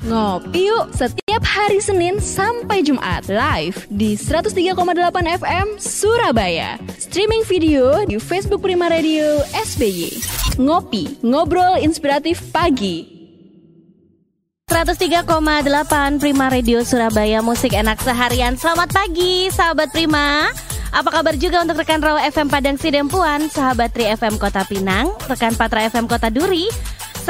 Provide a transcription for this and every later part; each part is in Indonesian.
Ngopi yuk setiap hari Senin sampai Jumat live di 103,8 FM Surabaya. Streaming video di Facebook Prima Radio SBY. Ngopi, ngobrol inspiratif pagi. 103,8 Prima Radio Surabaya Musik enak seharian Selamat pagi sahabat Prima Apa kabar juga untuk rekan Rawa FM Padang Sidempuan Sahabat Tri FM Kota Pinang Rekan Patra FM Kota Duri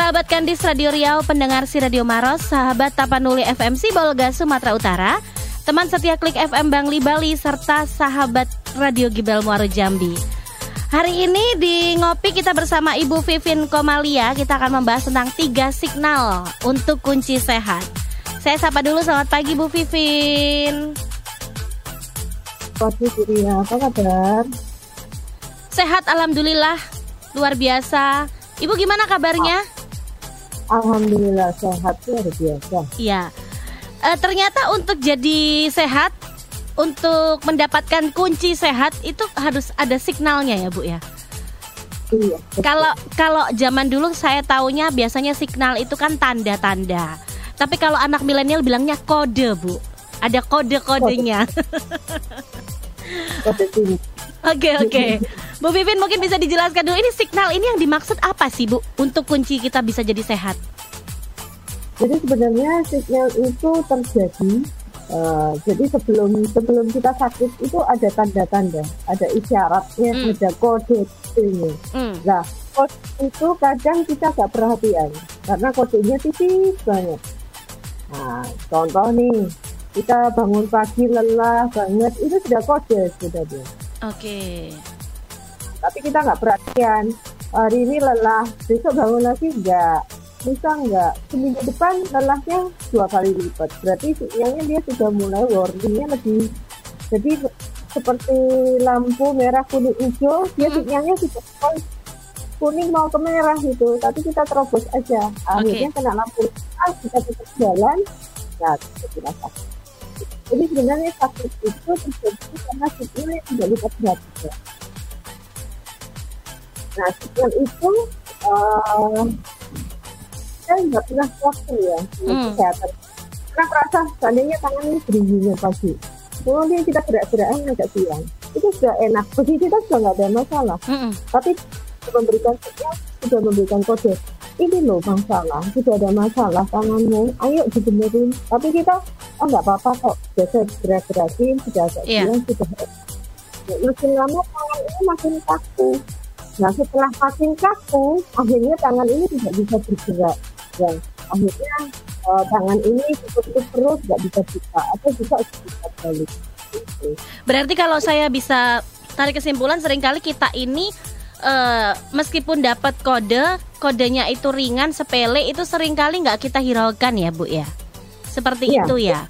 Sahabat Kandis Radio Riau Pendengar si Radio Maros Sahabat Tapanuli FM Sibolga Sumatera Utara. Teman setia Klik FM Bangli Bali Serta sahabat Radio Gibel Muaro Jambi. Hari ini di Ngopi kita bersama Ibu Vivin Komalia Kita akan membahas tentang tiga signal untuk kunci sehat. Saya sapa dulu selamat pagi Bu Vivin. Pagi Surya, apa kabar? Sehat Alhamdulillah. Luar biasa. Ibu gimana kabarnya? Alhamdulillah sehat luar biasa. Iya e, Ternyata untuk jadi sehat Untuk mendapatkan kunci sehat Itu harus ada signalnya ya Bu ya Iya. betul. Kalau kalau zaman dulu saya taunya biasanya signal itu kan tanda-tanda. Tapi kalau anak milenial bilangnya kode, Bu. Ada kode-kodenya. Kode. Oke, oke. Bu Vivin mungkin bisa dijelaskan dulu ini signal ini yang dimaksud apa sih, Bu? Untuk kunci kita bisa jadi sehat. Jadi sebenarnya signal itu terjadi. eh, jadi sebelum sebelum kita sakit itu ada tanda-tanda, ada isyaratnya, Hmm. ada kode ini. Hmm. Nah, kode itu kadang kita nggak perhatian karena kodenya tipis banget. Nah, contoh nih, kita bangun pagi lelah banget, itu sudah kode sebenarnya. Oke. Tapi kita nggak perhatian. Hari ini lelah besok bangun lagi enggak bisa enggak seminggu depan lelahnya dua kali lipat. Berarti sinyalnya dia sudah mulai warningnya lebih jadi seperti lampu merah kuning hijau dia Hmm. sinyalnya sudah mulai kuning mau ke merah gitu. Tapi kita terobos aja. Akhirnya kena lampu ah kita tetap jalan. Nah kita sakit jadi sebenarnya sakit itu terjadi karena sinyal yang tidak diperhatikan Nah, signal itu eh saya nggak pernah waktu ya untuk Hmm. kesehatan. Karena merasa seandainya tangan ini beringin pagi, kemudian kita gerak-gerakan agak siang, itu sudah enak. Bagi kita sudah nggak ada masalah. Mm-mm. Tapi memberikan signal, sudah memberikan kode. Ini loh masalah, sudah ada masalah tanganmu, ayo dibenerin. Tapi kita, oh nggak apa-apa kok, biasa gerak-gerakin, sudah agak Iya. siang, sudah Ya, makin lama tangan ini makin kaku. Nah setelah makin kaku, akhirnya tangan ini tidak bisa bergerak. Dan akhirnya eh, tangan ini seperti perut nggak bisa buka atau bisa bisa balik. Gitu. Berarti kalau saya bisa tarik kesimpulan sering kali kita ini eh, meskipun dapat kode, kodenya itu ringan, sepele itu sering kali nggak kita hiraukan ya, Bu ya. Seperti Iya. itu ya.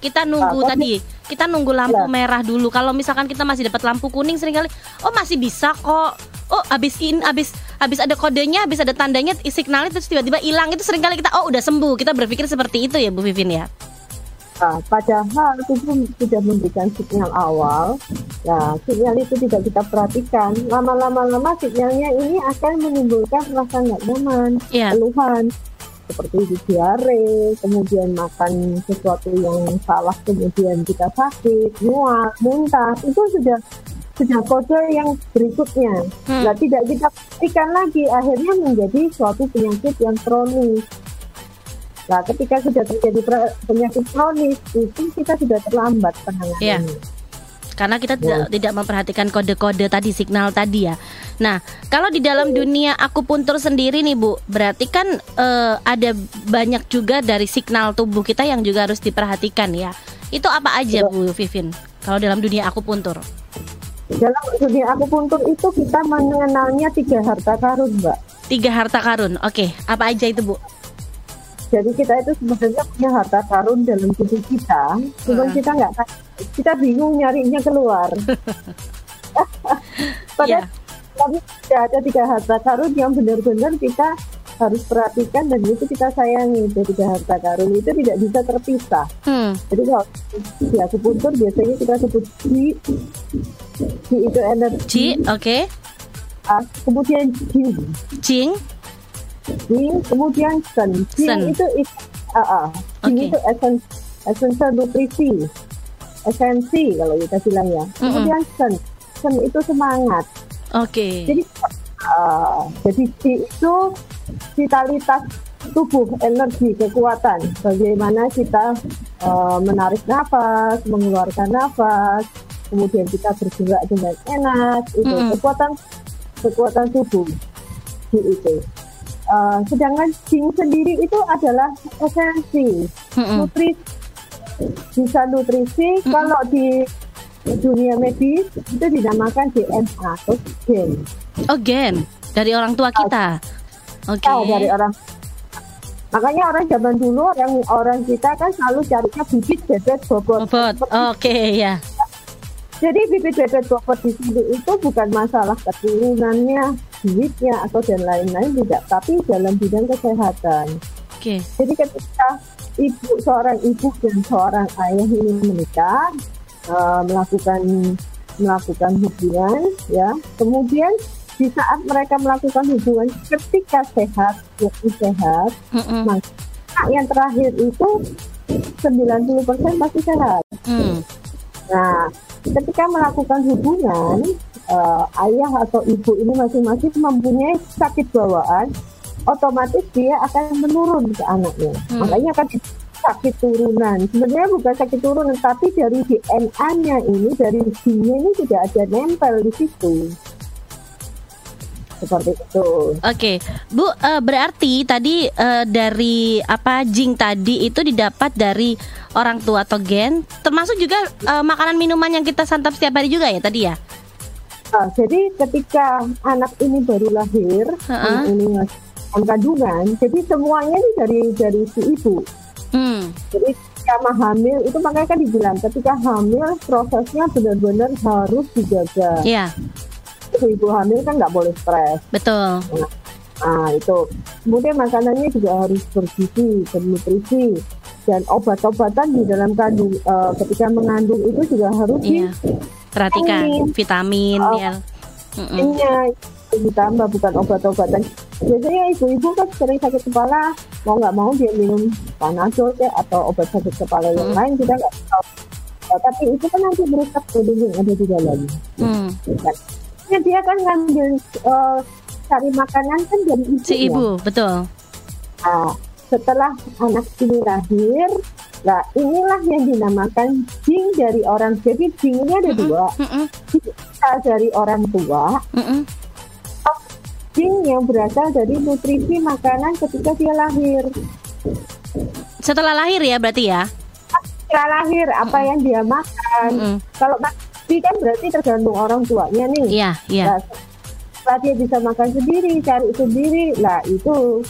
Kita nunggu Nah, tadi, kita nunggu lampu Iya. merah dulu. Kalau misalkan kita masih dapat lampu kuning sering kali, oh masih bisa kok. Oh, habis in habis habis ada kodenya, habis ada tandanya, signalnya terus tiba-tiba hilang itu sering kali kita oh udah sembuh. Kita berpikir seperti itu ya, Bu Vivin ya. Nah, padahal tubuh sudah memberikan sinyal awal. Nah, sinyal itu tidak kita perhatikan. Lama-lama lama sinyalnya ini akan menimbulkan rasa nggak nyaman, Iya. keluhan seperti diare, kemudian makan sesuatu yang salah, kemudian kita sakit, mual, muntah, itu sudah sudah kode yang berikutnya. Hmm. Nah, tidak kita perhatikan lagi, akhirnya menjadi suatu penyakit yang kronis. Nah, ketika sudah terjadi penyakit kronis, itu kita sudah terlambat Iya. penanganannya. Karena kita tidak, tidak memperhatikan kode-kode tadi, signal tadi ya. Nah, kalau di dalam dunia akupuntur sendiri nih Bu, berarti kan eh, ada banyak juga dari signal tubuh kita yang juga harus diperhatikan ya. Itu apa aja Bu Vivin? Kalau dalam dunia akupuntur? Dalam dunia akupuntur itu kita mengenalnya tiga harta karun, Mbak. Tiga harta karun. Oke, apa aja itu Bu? Jadi kita itu sebenarnya punya harta karun dalam tubuh kita, cuma Hmm. kita nggak kita bingung nyarinya keluar. Padahal tapi tidak ada tiga harta karun yang benar-benar kita harus perhatikan dan itu kita sayangi. Jadi tiga harta karun itu tidak bisa terpisah. Hmm. Jadi kalau di akupuntur biasanya kita sebut Ji, Ji itu energi, Ci, oke. ah, kemudian Jin, Jing, Jin, kemudian Sen. Jin Sen. itu is- uh, uh, Oke. itu esen, esensial nutrisi, esensi kalau kita bilang ya. Kemudian sen, sen itu semangat. Oke. Jadi uh, jadi C itu vitalitas tubuh, energi, kekuatan. Bagaimana kita uh, menarik nafas, mengeluarkan nafas, kemudian kita bergerak dengan enak. Itu Mm-mm. kekuatan kekuatan tubuh C itu. Uh, sedangkan zinc sendiri itu adalah esensi Mm-mm. nutrisi bisa nutrisi kalau di dunia medis itu dinamakan DNA atau gen Oh gen dari orang tua kita. Oke. tahu dari orang makanya orang zaman dulu yang orang kita kan selalu carinya bibit bebet bobot Bobot. Oke ya. jadi bibit bebet bobot di sini itu bukan masalah keturunannya duitnya atau dan lain-lain tidak tapi dalam bidang kesehatan Oke. Jadi ketika ibu seorang ibu dan seorang ayah ini menikah eh, melakukan melakukan hubungan ya kemudian di saat mereka melakukan hubungan ketika sehat yakni sehat Mm-mm. maka yang terakhir itu 90% pasti sehat Mm. Nah, ketika melakukan hubungan, eh, ayah atau ibu ini masing-masing mempunyai sakit bawaan, otomatis dia akan menurun ke anaknya. Hmm. Makanya akan sakit turunan. Sebenarnya bukan sakit turunan, tapi dari DNA-nya ini, dari gennya ini tidak ada nempel di situ. Seperti itu. Oke, Bu, eh, berarti tadi eh, dari apa jing tadi itu didapat dari orang tua atau gen, termasuk juga eh, makanan minuman yang kita santap setiap hari juga ya tadi ya? Nah, jadi ketika anak ini baru lahir, Ha-ha. ini masih dalam kandungan, jadi semuanya ini dari dari si ibu. Hmm, Jadi ketika hamil itu makanya kan dibilang ketika hamil prosesnya benar-benar harus dijaga. ya Ibu hamil kan nggak boleh stres. betul. Nah itu. Kemudian makanannya juga harus bergizi, bernutrisi dan obat-obatan di dalam kandung eh, ketika mengandung itu juga harus Iya, perhatikan Vitamin. Oh. ya. Mm-mm. diinnya ditambah bukan obat-obatan. Biasanya ibu-ibu kan sering sakit kepala mau nggak mau dia minum panadol ya atau obat sakit kepala yang Hmm. lain kita nggak tahu. Tapi itu kan nanti merusak produk yang ada di dalam. Hmm, kan. Ya, dia kan ngambil eh, cari makanan kan dari ibu. si ibu, betul. Nah, setelah anak ini lahir, nah inilah yang dinamakan jing dari orang. Jadi jing ini ada dua, Mm-mm, bisa dari orang tua, mm-mm. jing yang berasal dari nutrisi makanan ketika dia lahir. Setelah lahir ya berarti ya? Setelah lahir apa yang dia makan. Mm-mm. Kalau mati kan berarti tergantung orang tuanya nih. Iya, iya. Nah, setelah dia bisa makan sendiri, cari sendiri, lah itu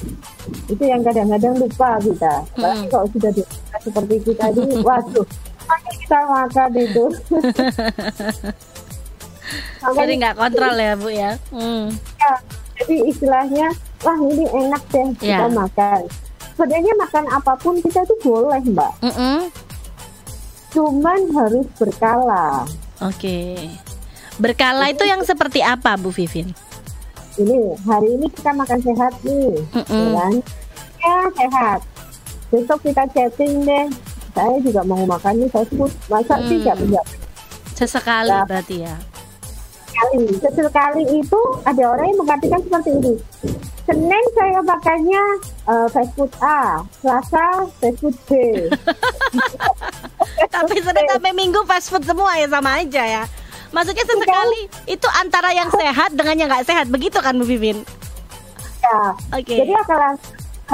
itu yang kadang-kadang lupa kita. Apalagi kalau sudah di seperti kita ini, waduh, makanya kita makan itu. Jadi nggak kontrol ya bu ya? Hmm. ya, jadi istilahnya, wah ini enak deh kita Ya. makan. Sebenarnya makan apa pun kita tuh boleh mbak, Mm-mm. cuman harus berkala. Oke. Berkala itu yang seperti apa Bu Vivin? Ini hari ini kita makan sehat nih, Mm-mm. ya kan? Ya sehat. Besok kita chatting deh. Saya juga mau makan nih fast food. Masa Hmm. tidak tidak Sesekali Ya. berarti ya? sekali. Sesekali itu ada orang yang mengartikan seperti ini. Senin saya makannya eh, fast food A, Selasa fast food B. Tapi Senin sampai Minggu fast food semua ya sama aja ya. Maksudnya sesekali itu antara yang sehat dengan yang nggak sehat begitu kan Bu Vivin? Ya, Oke. Jadi akan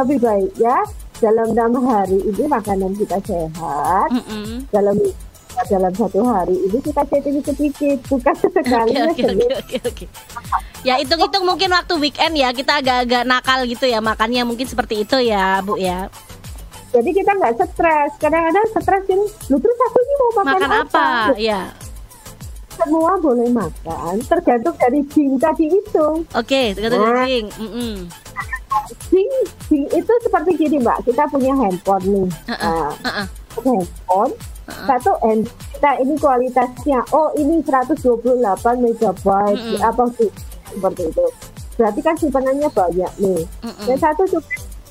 lebih baik ya dalam enam hari ini makanan kita sehat. Mm-mm. Dalam dalam satu hari ini kita chatting sedikit, bukan sesekali. Oke oke oke oke oke. Ya hitung-hitung mungkin waktu weekend ya kita agak-agak nakal gitu ya makannya mungkin seperti itu ya Bu ya. Jadi kita nggak stres. Kadang-kadang stres ini, lu terus aku ini mau makan, Makan apa? Ya. Semua boleh makan, tergantung dari jing tadi itu. Oke, tergantung Nah. dari Jing. Mm-mm. Jing, jing itu seperti gini mbak, kita punya handphone nih. Uh-uh. Nah, Uh-uh. punya handphone, satu hand kita ini kualitasnya, oh ini 128 megabyte, Mm-mm. apa sih seperti itu. Berarti kan simpanannya banyak nih. Mm-mm. Yang satu cuma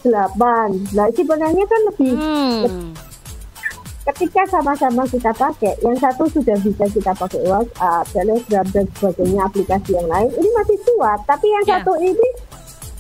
8. Nah, sebenarnya kan lebih Hmm. ketika sama-sama kita pakai, yang satu sudah bisa kita pakai WhatsApp, Telegram dan sebagainya aplikasi yang lain, ini masih kuat. Tapi yang Ya. satu ini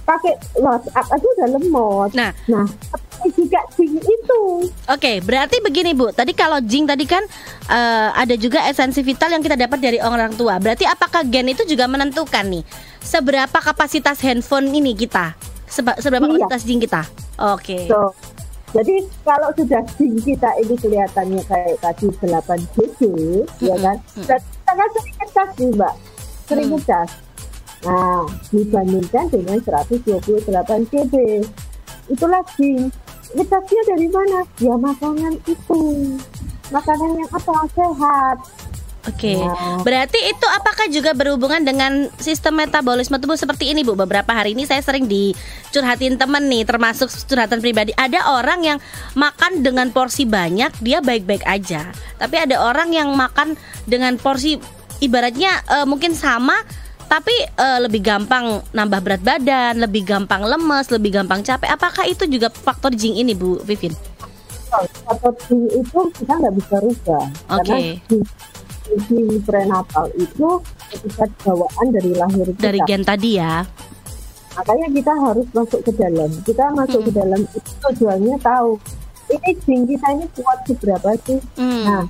pakai WhatsApp aja udah lemot. Nah, Nah, tapi juga Jing itu. Oke, berarti begini Bu. Tadi kalau Jing tadi kan eh, ada juga esensi vital yang kita dapat dari orang tua. Berarti apakah gen itu juga menentukan nih seberapa kapasitas handphone ini kita? Seba- seberapa Iya. kapasitas Jing kita? Oke. So, jadi kalau sudah Jing kita ini kelihatannya kayak tadi 8 GB, ya Mm-mm, kan? mm. Dan kita kan sering ngecas nih, Mbak. Sering Hmm. ngecas. Nah, dibandingkan dengan 128 GB. Itulah Jing. Ngecasnya dari mana? Ya makanan itu. Makanan yang apa? Sehat. Oke. Nah. Berarti itu apakah juga berhubungan dengan sistem metabolisme tubuh seperti ini Bu? Beberapa hari ini saya sering dicurhatin temen nih, termasuk curhatan pribadi. Ada orang yang makan dengan porsi banyak, dia baik-baik aja. Tapi ada orang yang makan dengan porsi ibaratnya eh, mungkin sama tapi eh, lebih gampang nambah berat badan, lebih gampang lemes, lebih gampang capek. Apakah itu juga faktor jing ini Bu Vivin? Atau Jing itu kita nggak bisa rubah. Oke. Jing, Jing prenatal itu kita bawaan dari lahir kita. Dari gen tadi ya. Makanya kita harus masuk ke dalam. Kita masuk ke dalam itu tujuannya tahu ini jing kita ini kuat seberapa sih. Hmm. Nah,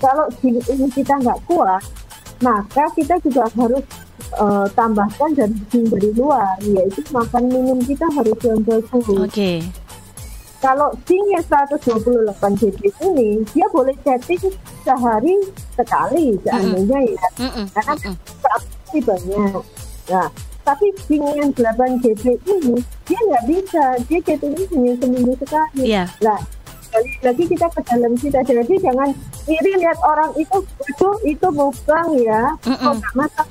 kalau jing ini kita nggak kuat, maka kita juga harus eh, tambahkan dari jing dari luar, yaitu makan minum kita harus yang bagus. Oke. Kalau jing yang 128 GB ini, dia boleh chatting sehari sekali seandainya ya Mm-mm, karena mm-mm. pasti banyak. Nah, tapi Jing yang 8 GB ini dia nggak bisa, dia chattingnya hanya seminggu sekali. Iya. Nah, balik lagi kita ke dalam kita, jadi jangan iri lihat orang itu, itu itu mukbang ya, Mm-mm. kok nggak masak.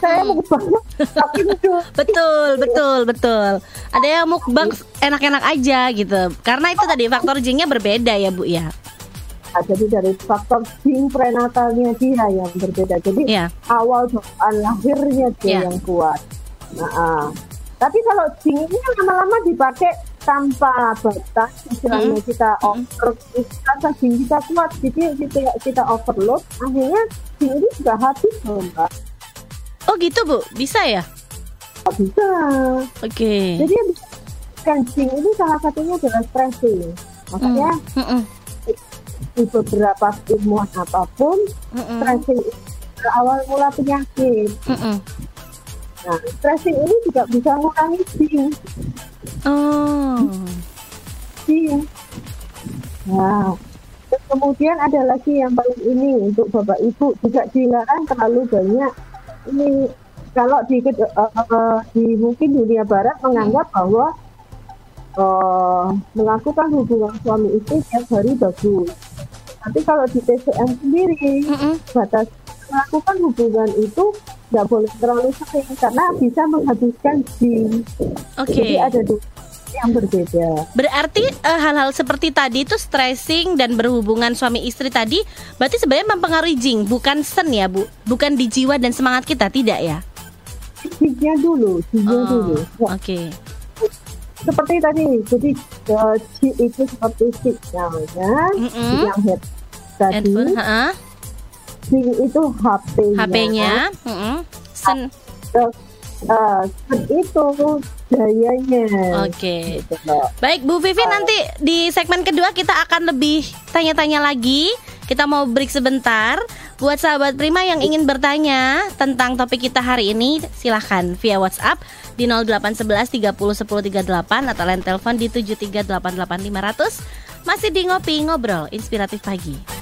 Saya mukbang, Betul, betul, betul. Ada yang mukbang enak-enak aja gitu. Karena itu tadi faktor jingnya berbeda ya, Bu ya. Nah, jadi dari faktor Jing prenatalnya dia yang berbeda. Jadi Iya. awal bawaan lahirnya dia Iya. yang kuat. Nah, ah. tapi kalau Jing ini lama-lama dipakai tanpa batas, istilahnya kita over, rasa Jing kita kuat, jadi kita, kita overload, akhirnya Jing ini juga habis loh, Mbak. Oh gitu, Bu. Bisa ya? Nggak bisa. Oke. Jadi bisa kan Jing ini salah satunya adalah stressing. Makanya Mm-mm, di beberapa ilmuwan apa pun, mm-mm, stressing itu awal mula penyakit. mm-mm. Nah, stressing ini juga bisa mengurangi Jing. Oh. Iya. Nah, kemudian ada lagi yang paling ini untuk bapak ibu juga dilarang terlalu banyak ini kalau di, eh, di mungkin dunia barat menganggap bahwa eh, melakukan hubungan suami istri tiap hari bagus. Tapi kalau di TCM sendiri Mm-mm. batas melakukan hubungan itu nggak boleh terlalu sering karena bisa menghabiskan jin. Oke. Jadi ada dua yang berbeda. Berarti eh, hal-hal seperti tadi itu stressing dan berhubungan suami istri tadi berarti sebenarnya mempengaruhi jing, bukan sen ya, Bu. Bukan di jiwa dan semangat kita, tidak ya? Jinnya dulu, jinnya Oh, dulu. Ya, Oke. seperti tadi, jadi uh, itu seperti si namanya, Mm-mm. Ji yang head tadi, Handphone, ha-ha. Jing itu HP-nya. HP-nya, mm-mm. sen. Terus, uh, itu dayanya. Oke. Gitu loh. Baik Bu Vivi nanti di segmen kedua kita akan lebih tanya-tanya lagi. Kita mau break sebentar. Buat sahabat Prima yang ingin bertanya tentang topik kita hari ini, silahkan via WhatsApp di 0811 30 10 38 atau line telepon di 7388500. Masih di ngopi ngobrol inspiratif pagi.